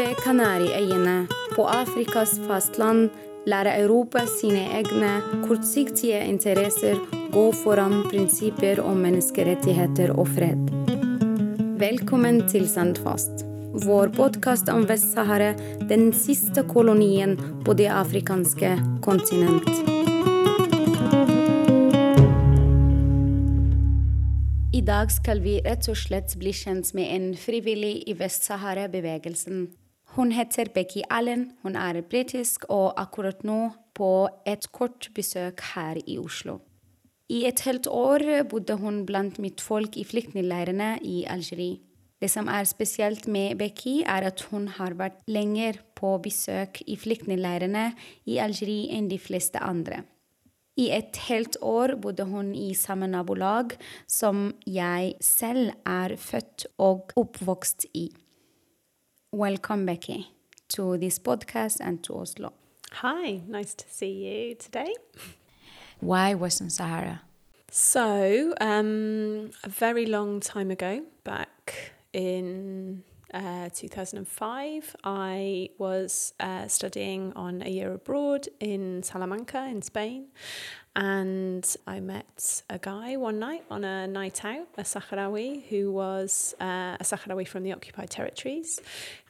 ved Kanariøyene, på Afrikas fastland, lærer Europa sine egne kortsiktige interesser gå foran prinsipper om menneskerettigheter og fred. Velkommen til Sandfast, vår podkast om Vest-Sahara, den siste kolonien på det afrikanske kontinent. I dag skal vi rett og slett bli kjent med en frivillig i Vest-Sahara-bevegelsen. Hun heter Becky Allen, hun er britisk og akkurat nå på et kort besøk her i Oslo. I et helt år bodde hun blant mitt folk i flyktningleirene i Algerie. Det som er spesielt med Becky, er at hun har vært lenger på besøk i flyktningleirene i Algerie enn de fleste andre. I et helt år bodde hun i samme nabolag som jeg selv er født og oppvokst i. Welcome, Beccy, to this podcast and to Oslo. Hi, nice to see you today. Why Western Sahara? So, um, a very long time ago, back in uh, 2005, I was uh, studying on a year abroad in Salamanca in Spain. And I met a guy one night on a night out, a Sahrawi, who was uh, a Sahrawi from the occupied territories.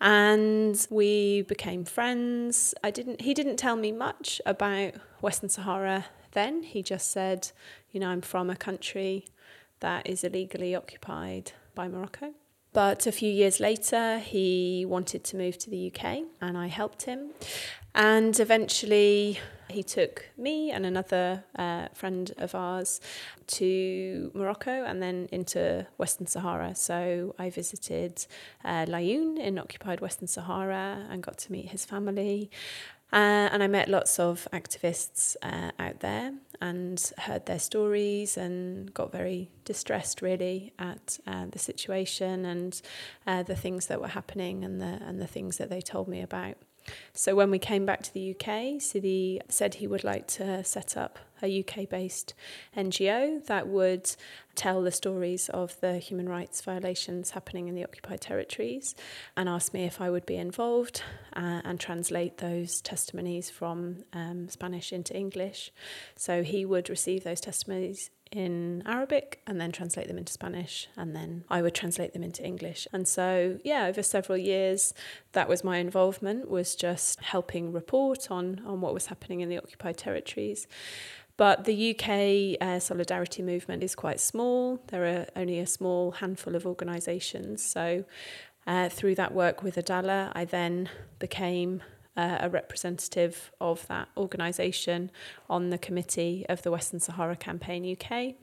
And we became friends. I didn't, he didn't tell me much about Western Sahara then. He just said, you know, I'm from a country that is illegally occupied by Morocco. But a few years later, he wanted to move to the UK, and I helped him. And eventually, he took me and another uh, friend of ours to Morocco and then into Western Sahara. So I visited uh, Laayoune in occupied Western Sahara and got to meet his family. Uh, and I met lots of activists uh, out there and heard their stories and got very distressed really at uh, the situation and uh, the things that were happening and the and the things that they told me about. So when we came back to the UK, Sidi said he would like to set up a UK based NGO that would tell the stories of the human rights violations happening in the occupied territories and asked me if I would be involved uh, and translate those testimonies from um, Spanish into English. So he would receive those testimonies in Arabic and then translate them into Spanish, and then I would translate them into English. And so, yeah, over several years, that was my involvement was just helping report on on what was happening in the occupied territories. But the UK uh, solidarity movement is quite small. There are only a small handful of organisations. So, uh, through that work with Adala, I then became uh, a representative of that organisation on the committee of the Western Sahara Campaign UK.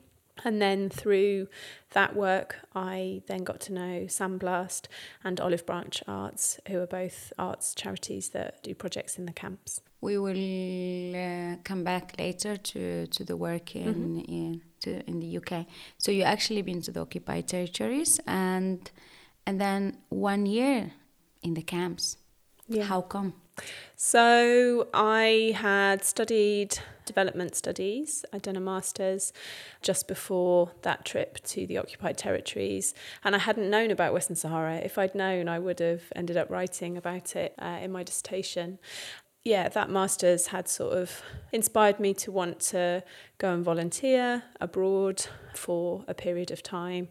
And then through that work, I then got to know Sandblast and Olive Branch Arts, who are both arts charities that do projects in the camps. We will uh, come back later to, to the work in, mm-hmm. in, to, in the UK. So you actually been to the occupied territories and and then one year in the camps. Yeah. How come? So I had studied development studies. I'd done a master's just before that trip to the occupied territories, and I hadn't known about Western Sahara. If I'd known, I would have ended up writing about it uh, in my dissertation. Yeah, that master's had sort of inspired me to want to go and volunteer abroad for a period of time.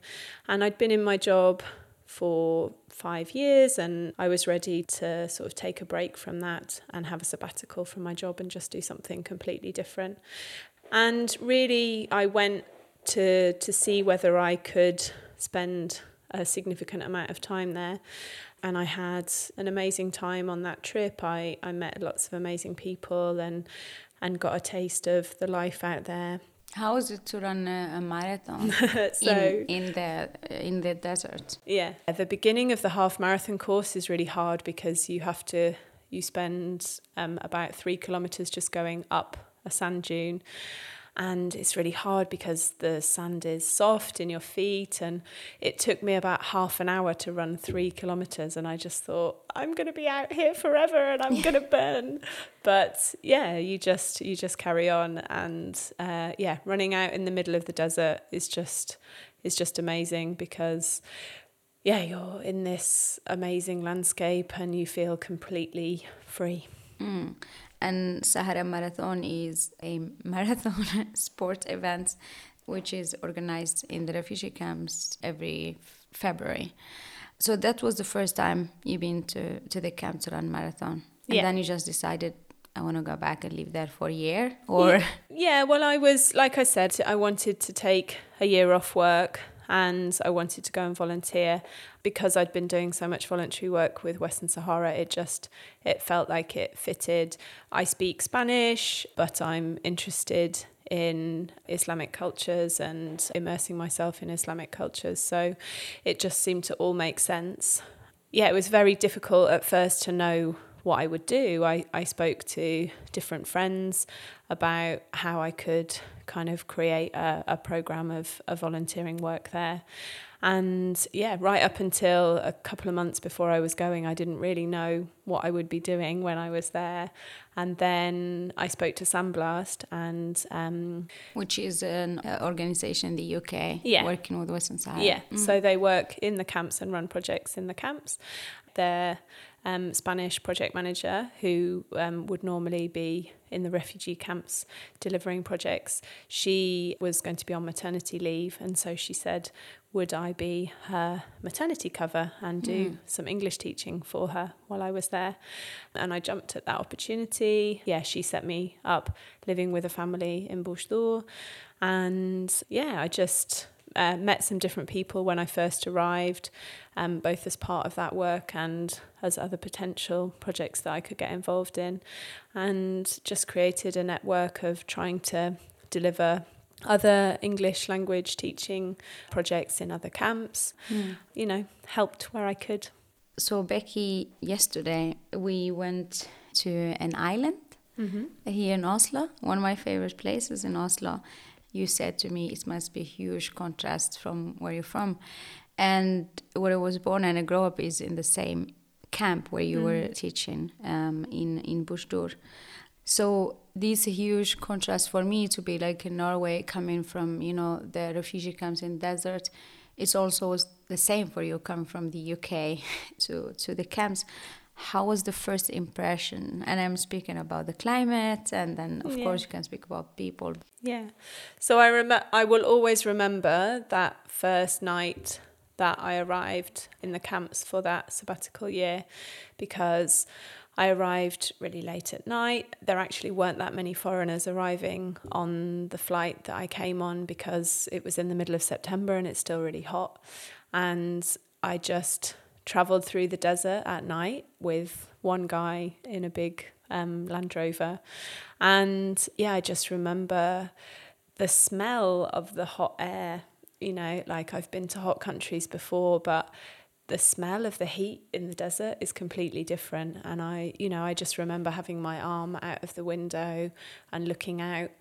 And I'd been in my job for five years and I was ready to sort of take a break from that and have a sabbatical from my job and just do something completely different. And really I went to to see whether I could spend a significant amount of time there. And I had an amazing time on that trip. I, I met lots of amazing people and and got a taste of the life out there. How is it to run a, a marathon so, in, in the in the desert? Yeah, the beginning of the half marathon course is really hard because you have to you spend um, about three kilometers just going up a sand dune, and it's really hard because the sand is soft in your feet. And it took me about half an hour to run three kilometers. And i just thought i'm going to be out here forever and i'm going to burn. But yeah you just you just carry on. And uh, yeah running out in the middle of the desert is just is just amazing because yeah, you're in this amazing landscape and you feel completely free. Mm. And Sahara Marathon is a marathon sport event which is organized in the refugee camps every February. So that was the first time you've been to, to the camp to run marathon. And Yeah. then you just decided I want to go back and live there for a year or Yeah, yeah, well, I was, like I said, I wanted to take a year off work and I wanted to go and volunteer because I'd been doing so much voluntary work with Western Sahara. It just, it felt like it fitted. I speak Spanish, but I'm interested in Islamic cultures and immersing myself in Islamic cultures. So it just seemed to all make sense. Yeah, it was very difficult at first to know what I would do. I, I spoke to different friends about how I could kind of create a, a program of, of volunteering work there. And yeah, right up until a couple of months before I was going, I didn't really know what I would be doing when I was there. And then I spoke to Sandblast and um, which is an uh, organization in the UK Yeah. working with Western Sahara. Yeah, so they work in the camps and run projects in the camps. Their um, Spanish project manager, who um, would normally be in the refugee camps delivering projects, she was going to be on maternity leave. And so she said, Would I be her maternity cover and do some English teaching for her while I was there? And I jumped at that opportunity. Yeah, she set me up living with a family in Bourg And yeah, I just uh, met some different people when I first arrived, um, both as part of that work and as other potential projects that I could get involved in, and just created a network of trying to deliver other English language teaching projects in other camps. You know, helped where I could. So Beccy, yesterday we went to an island here in Oslo, one of my favorite places in Oslo. You said to me it must be a huge contrast from where you're from. And where I was born and I grew up is in the same camp where you were teaching um, in, in Boujdour. So this huge contrast for me to be like in Norway, coming from you know the refugee camps in desert, it's also the same for you coming from the UK to to the camps. How was the first impression? And I'm speaking about the climate, and then of Yeah. course you can speak about people. Yeah. So I rem- I will always remember that first night that I arrived in the camps for that sabbatical year because I arrived really late at night. There actually weren't that many foreigners arriving on the flight that I came on because it was in the middle of September and it's still really hot. And I just traveled through the desert at night with one guy in a big um, Land Rover. And yeah, I just remember the smell of the hot air. You know, like I've been to hot countries before, but the smell of the heat in the desert is completely different. And I, you know, I just remember having my arm out of the window and looking out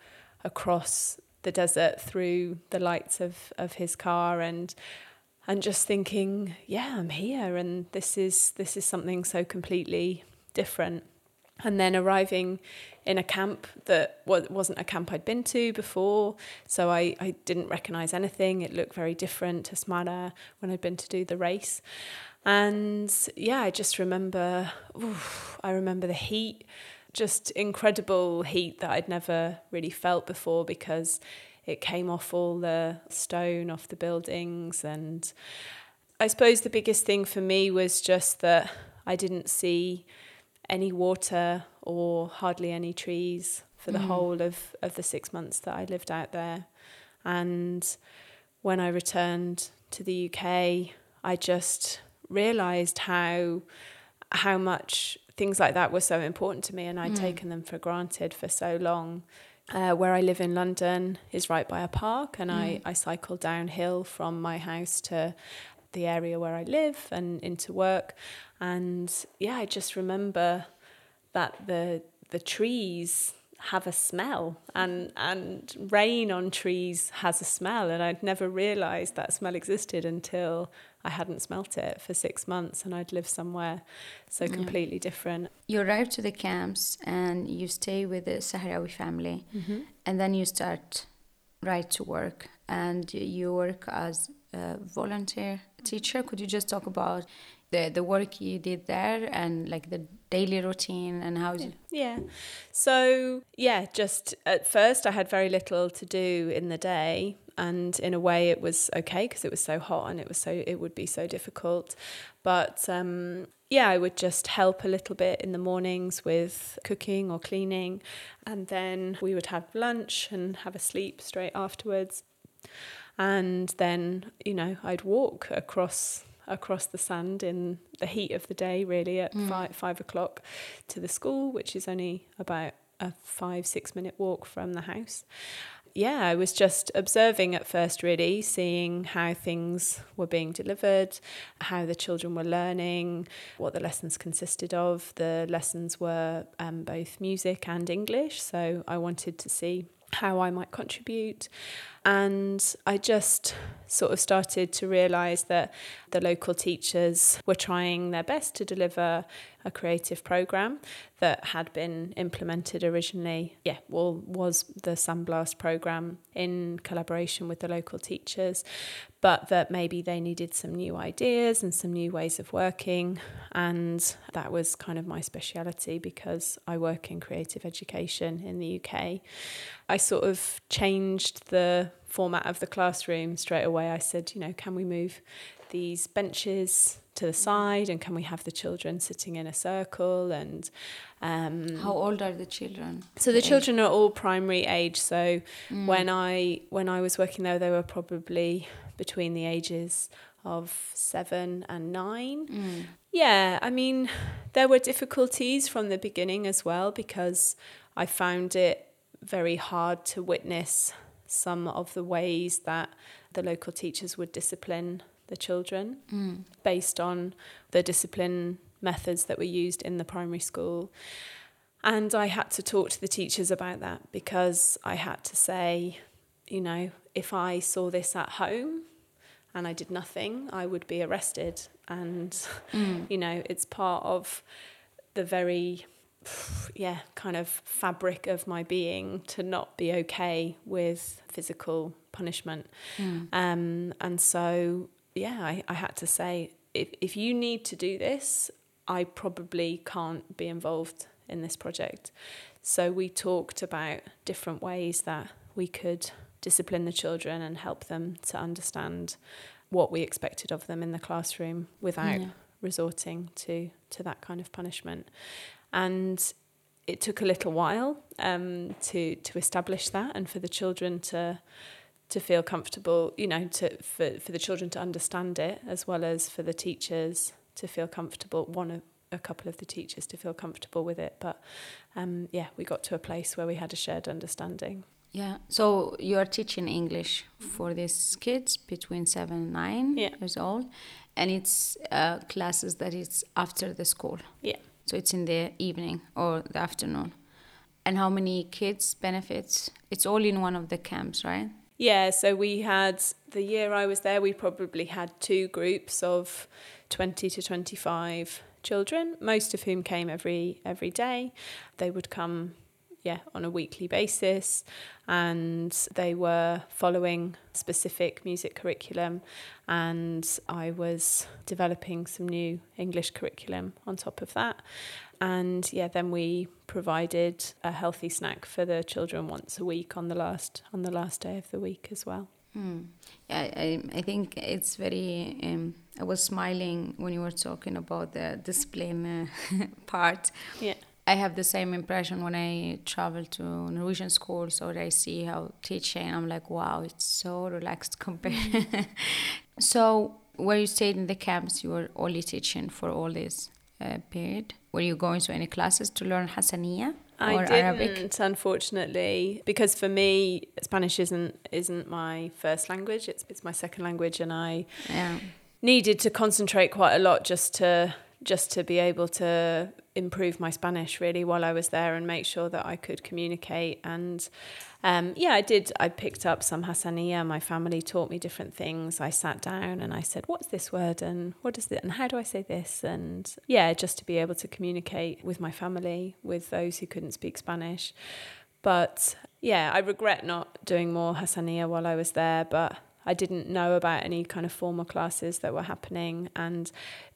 across the desert through the lights of, of his car and and just thinking, yeah, I'm here and this is this is something so completely different. And then arriving in a camp that wasn't a camp I'd been to before, so I, I didn't recognise anything. It looked very different to Smara when I'd been to do the race. And yeah, I just remember, oof, I remember the heat, just incredible heat that I'd never really felt before because it came off all the stone off the buildings. And I suppose the biggest thing for me was just that I didn't see any water or hardly any trees for the mm. whole of, of the six months that I lived out there. And when I returned to the UK, I just realised how how much things like that were so important to me, and I'd mm. taken them for granted for so long. Uh, where I live in London is right by a park, and I, I cycle downhill from my house to the area where I live and into work. And yeah, I just remember that the the trees have a smell and and rain on trees has a smell and I'd never realized that smell existed until I hadn't smelt it for 6 months and I'd lived somewhere so completely different. You arrive to the camps and you stay with the Sahrawi family, mm-hmm. and then you start right to work, and you work as a volunteer teacher. Could you just talk about the the work you did there and like the daily routine and how yeah. yeah so yeah just at first i had very little to do in the day and in a way it was okay because it was so hot and it was so it would be so difficult but um, yeah i would just help a little bit in the mornings with cooking or cleaning and then we would have lunch and have a sleep straight afterwards and then you know i'd walk across across the sand in the heat of the day, really, at mm. five, five o'clock to the school, which is only about a five, six minute walk from the house. Yeah, I was just observing at first, really, seeing how things were being delivered, how the children were learning, what the lessons consisted of. The lessons were um, both music and English, so I wanted to see how I might contribute. And I just sort of started to realise that the local teachers were trying their best to deliver a creative programme that had been implemented originally. Yeah, well, was the Sandblast programme in collaboration with the local teachers, but that maybe they needed some new ideas and some new ways of working. And that was kind of my speciality because I work in creative education in the UK. I sort of changed the format of the classroom straight away. I said, you know, can we move these benches to the side and can we have the children sitting in a circle and um, how old are the children so the, children are all primary age so mm. when i when i was working there they were probably between the ages of seven and nine mm. yeah i mean there were difficulties from the beginning as well because i found it very hard to witness some of the ways that the local teachers would discipline the children mm. based on the discipline methods that were used in the primary school. And I had to talk to the teachers about that because I had to say, you know, if I saw this at home and I did nothing, I would be arrested. And, mm. you know, it's part of the very yeah, kind of fabric of my being to not be okay with physical punishment. Mm. Um, and so, yeah, I, I had to say, if, if you need to do this, I probably can't be involved in this project. So we talked about different ways that we could discipline the children and help them to understand what we expected of them in the classroom without yeah. resorting to to that kind of punishment and it took a little while um, to to establish that and for the children to to feel comfortable you know to for, for the children to understand it as well as for the teachers to feel comfortable one of a couple of the teachers to feel comfortable with it. But um, yeah we got to a place where we had a shared understanding. Yeah. So you are teaching english for these kids between seven and nine yeah. years old and it's uh, classes that it's after the school? Yeah so it's in the evening or the afternoon. And how many kids benefits? It's all in one of the camps, right? Yeah, so we had the year I was there, we probably had two groups of 20 to 25 children, most of whom came every every day. They would come yeah, on a weekly basis. And they were following specific music curriculum. And I was developing some new English curriculum on top of that. And yeah, then we provided a healthy snack for the children once a week on the last on the last day of the week as well. Hmm. Yeah, I, I think it's very. Um, I was smiling when you were talking about the discipline uh, part. Yeah. I have the same impression when I travel to Norwegian schools or I see how teaching. I'm like, wow, it's so relaxed compared. so, where you stayed in the camps, you were only teaching for all this uh, period. Were you going to any classes to learn Hassaniya? I didn't, Arabic? unfortunately, because for me, Spanish isn't isn't my first language. It's it's my second language, and I yeah. needed to concentrate quite a lot just to just to be able to improve my Spanish really while I was there and make sure that I could communicate. And um, yeah, I did. I picked up some Hassaniya. My family taught me different things. I sat down and I said, "What's this word? And what is it? And how do I say this?" And yeah, just to be able to communicate with my family, with those who couldn't speak Spanish. But yeah, I regret not doing more Hassaniya while I was there, but I didn't know about any kind of formal classes that were happening. And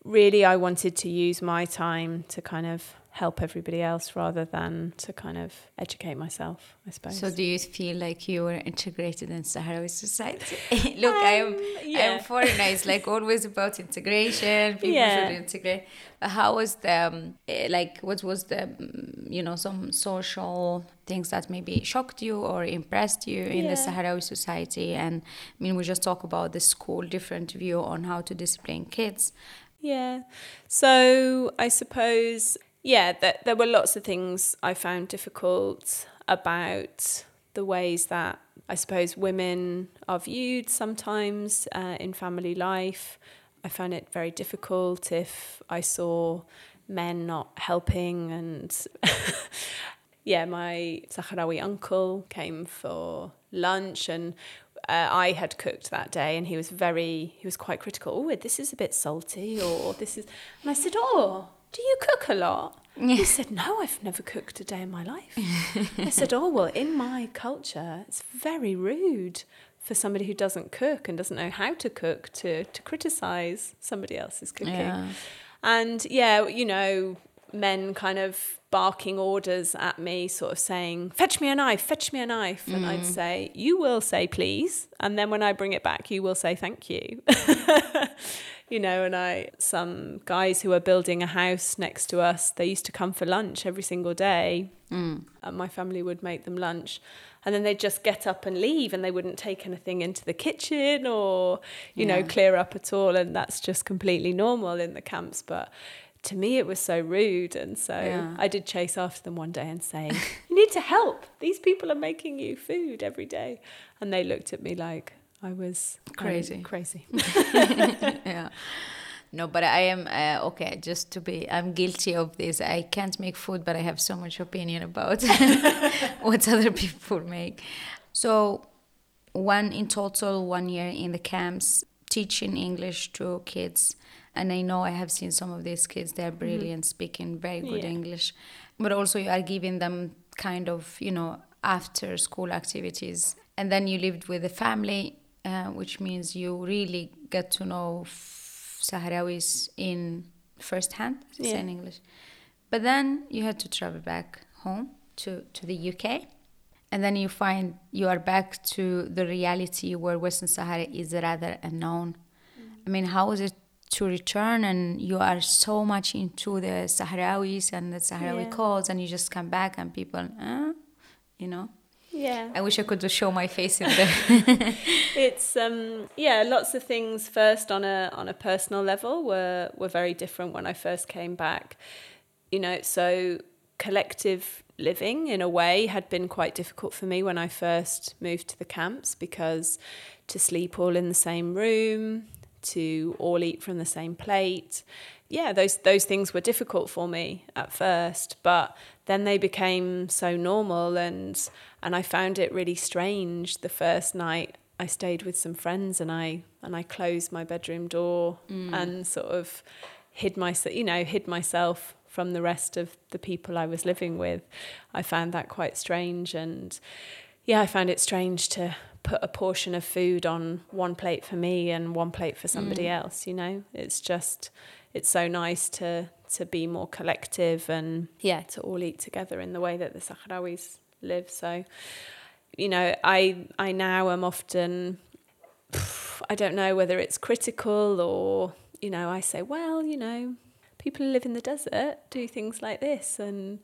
really, I wanted to use my time to kind of help everybody else rather than to kind of educate myself, I suppose. So, do you feel like you were integrated in Sahrawi society? Look, um, I am yeah. I am foreigner. It's like always about integration. People yeah. should integrate. But how was the um, eh, like? What was the mm, you know some social things that maybe shocked you or impressed you in yeah. the Sahrawi society? And I mean, we just talk about the school different view on how to discipline kids. Yeah. So I suppose yeah, that there were lots of things I found difficult about the ways that I suppose women are viewed sometimes uh, in family life. I found it very difficult if I saw men not helping and yeah, my Sahrawi uncle came for lunch and uh, I had cooked that day and he was very, he was quite critical. Oh, this is a bit salty or this is, and I said, oh, do you cook a lot? Yeah. He said, No, I've never cooked a day in my life. I said, Oh, well, in my culture, it's very rude for somebody who doesn't cook and doesn't know how to cook to, to criticize somebody else's cooking. Yeah. And yeah, you know, men kind of barking orders at me, sort of saying, Fetch me a knife, fetch me a knife. And mm. I'd say, You will say please. And then when I bring it back, you will say thank you. you know, and I, some guys who are building a house next to us, they used to come for lunch every single day. Mm. And my family would make them lunch. And then they'd just get up and leave and they wouldn't take anything into the kitchen or, you yeah. know, clear up at all. And that's just completely normal in the camps. But to me, it was so rude. And so yeah. I did chase after them one day and say, You need to help. These people are making you food every day. And they looked at me like, I was crazy. Um, crazy. yeah. No, but I am uh, okay. Just to be, I'm guilty of this. I can't make food, but I have so much opinion about what other people make. So, one in total, one year in the camps, teaching English to kids, and I know I have seen some of these kids. They're mm-hmm. brilliant, mm-hmm. speaking very good yeah. English, but also you are giving them kind of, you know, after school activities, and then you lived with the family uh, which means you really get to know Sahrawis in first hand, yeah. in English. But then you had to travel back home to, to the UK. And then you find you are back to the reality where Western Sahara is rather unknown. Mm. I mean, how is it to return and you are so much into the Sahrawis and the Sahrawi yeah. codes and you just come back and people, uh, you know? Yeah. I wish I could just show my face in there. it's um yeah, lots of things first on a on a personal level were were very different when I first came back. You know, so collective living in a way had been quite difficult for me when I first moved to the camps because to sleep all in the same room, to all eat from the same plate. Yeah, those those things were difficult for me at first, but then they became so normal and and I found it really strange the first night I stayed with some friends and I and I closed my bedroom door mm. and sort of hid myself you know hid myself from the rest of the people I was living with I found that quite strange and yeah I found it strange to put a portion of food on one plate for me and one plate for somebody mm. else you know it's just it's so nice to to be more collective and yeah to all eat together in the way that the Sahrawis live. So you know I I now am often I don't know whether it's critical or you know I say well you know people who live in the desert do things like this. And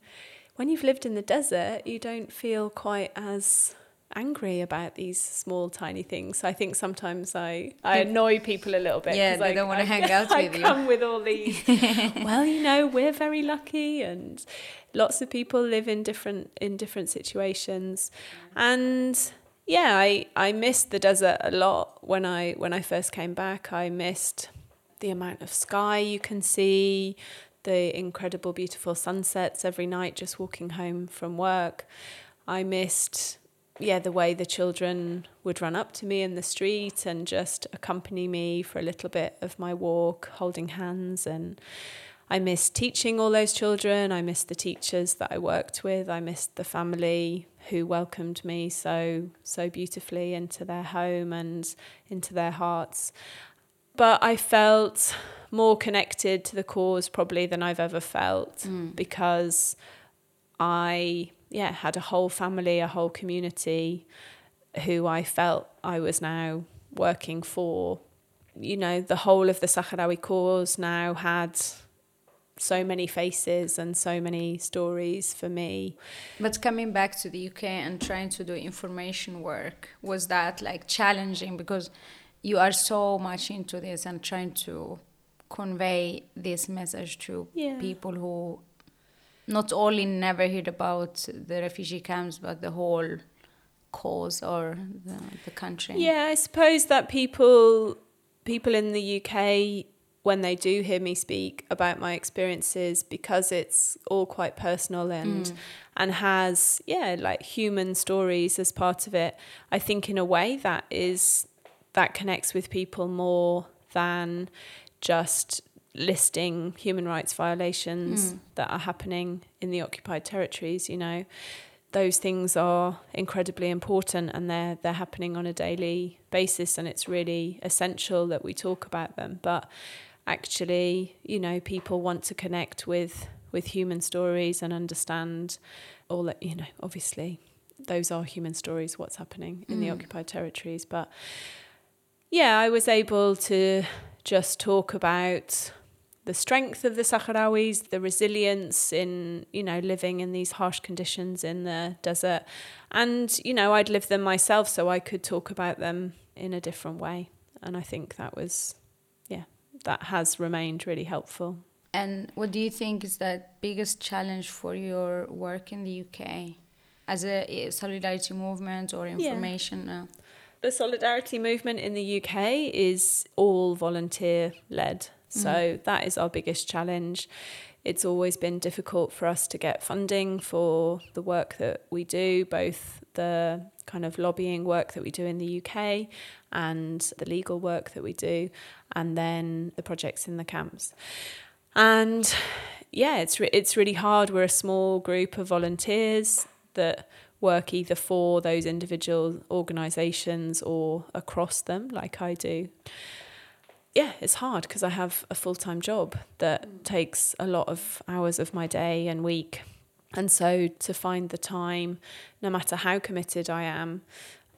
when you've lived in the desert you don't feel quite as angry about these small tiny things. So I think sometimes I, I annoy people a little bit. Yeah, they I, don't want to hang out I with you. I come with all these. well, you know, we're very lucky, and lots of people live in different in different situations, and yeah, I I missed the desert a lot when I when I first came back. I missed the amount of sky you can see, the incredible beautiful sunsets every night just walking home from work. I missed yeah, the way the children would run up to me in the street and just accompany me for a little bit of my walk, holding hands. And I missed teaching all those children. I missed the teachers that I worked with. I missed the family who welcomed me so so beautifully into their home and into their hearts. But I felt more connected to the cause probably than I've ever felt mm. because I yeah had a whole family, a whole community who I felt I was now working for. You know, the whole of the Sahrawi cause now had so many faces and so many stories for me. But coming back to the UK and trying to do information work, was that like challenging because you are so much into this and trying to convey this message to yeah. people who not only never heard about the refugee camps but the whole cause or the, the country yeah i suppose that people people in the uk when they do hear me speak about my experiences because it's all quite personal and mm. and has yeah like human stories as part of it i think in a way that is that connects with people more than just listing human rights violations mm. that are happening in the occupied territories you know those things are incredibly important and they're they're happening on a daily basis and it's really essential that we talk about them but actually you know people want to connect with with human stories and understand all that you know obviously those are human stories what's happening in mm. the occupied territories but yeah I was able to just talk about the strength of the Sahrawis, the resilience in, you know, living in these harsh conditions in the desert. And, you know, I'd lived them myself, so I could talk about them in a different way. And I think that was, yeah, that has remained really helpful. And what do you think is the biggest challenge for your work in the UK as a eh, solidarity movement or information? Yeah. The solidarity movement in the UK is all volunteer led. So mm. that is our biggest challenge. It's always been difficult for us to get funding for the work that we do, both the kind of lobbying work that we do in the UK and the legal work that we do, and then the projects in the camps. And yeah, it's re- it's really hard. We're a small group of volunteers that work either for those individual organisations or across them, like I do yeah, it's hard because I have a full time job that mm. takes a lot of hours of my day and week. And so to find the time, no matter how committed I am,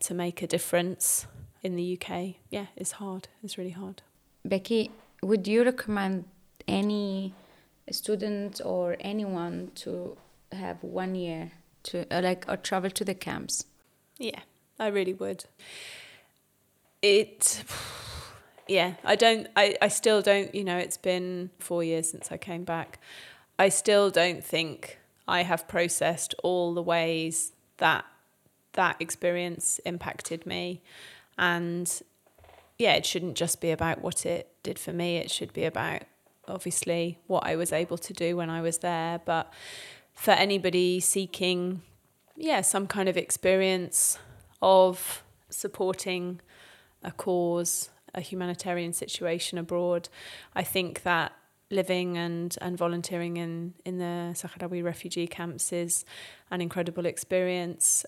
to make a difference in the UK, yeah, it's hard. It's really hard. Beccy, would you recommend any student or anyone to have one year to uh, like or travel to the camps? Yeah, I really would. It yeah, I don't, I, I still don't, you know, it's been four years since I came back. I still don't think I have processed all the ways that that experience impacted me. And yeah, it shouldn't just be about what it did for me, it should be about obviously what I was able to do when I was there. But for anybody seeking, yeah, some kind of experience of supporting a cause a humanitarian situation abroad. I think that living and, and volunteering in, in the Sahrawi refugee camps is an incredible experience.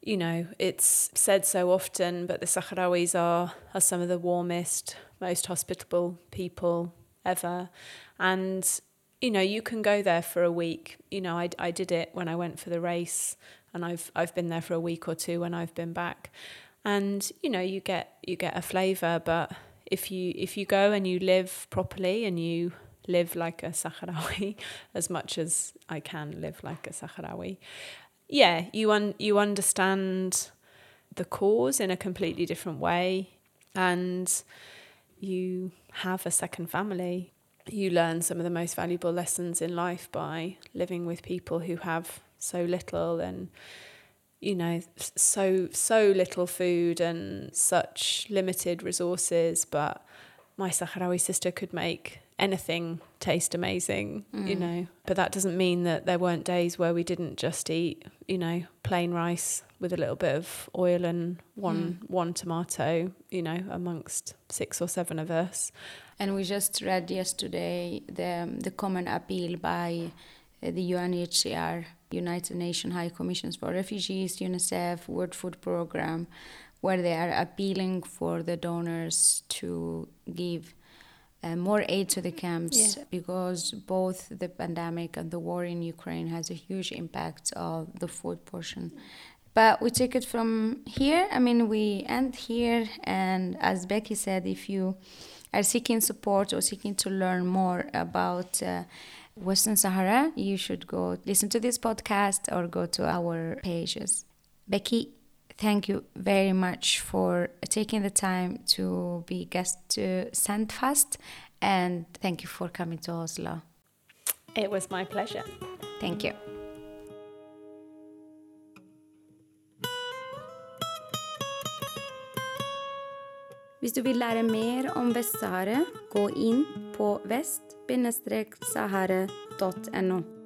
You know, it's said so often, but the Sahrawis are, are some of the warmest, most hospitable people ever. And, you know, you can go there for a week. You know, I, I did it when I went for the race, and I've, I've been there for a week or two when I've been back and you know you get you get a flavor but if you if you go and you live properly and you live like a Sahrawi as much as I can live like a Sahrawi yeah you un- you understand the cause in a completely different way. And you have a second family. You learn some of the most valuable lessons in life by living with people who have so little and you know so so little food and such limited resources but my Sahrawi sister could make anything taste amazing mm. you know but that doesn't mean that there weren't days where we didn't just eat you know plain rice with a little bit of oil and one mm. one tomato you know amongst six or seven of us and we just read yesterday the the common appeal by uh, the UNHCR United Nations High Commissions for Refugees, UNICEF, World Food Program, where they are appealing for the donors to give uh, more aid to the camps Yeah. because both the pandemic and the war in Ukraine has a huge impact on the food portion. But we take it from here. I mean, we end here. And as Beccy said, if you are seeking support or seeking to learn more about uh, Western Sahara, you should go listen to this podcast or go to our pages. Beccy, thank you very much for taking the time to be guest to Sandfast and thank you for coming to Oslo. It was my pleasure. Thank you. Hvis du vil lære mer om Vest-Sahara, gå inn på www.sahare.no.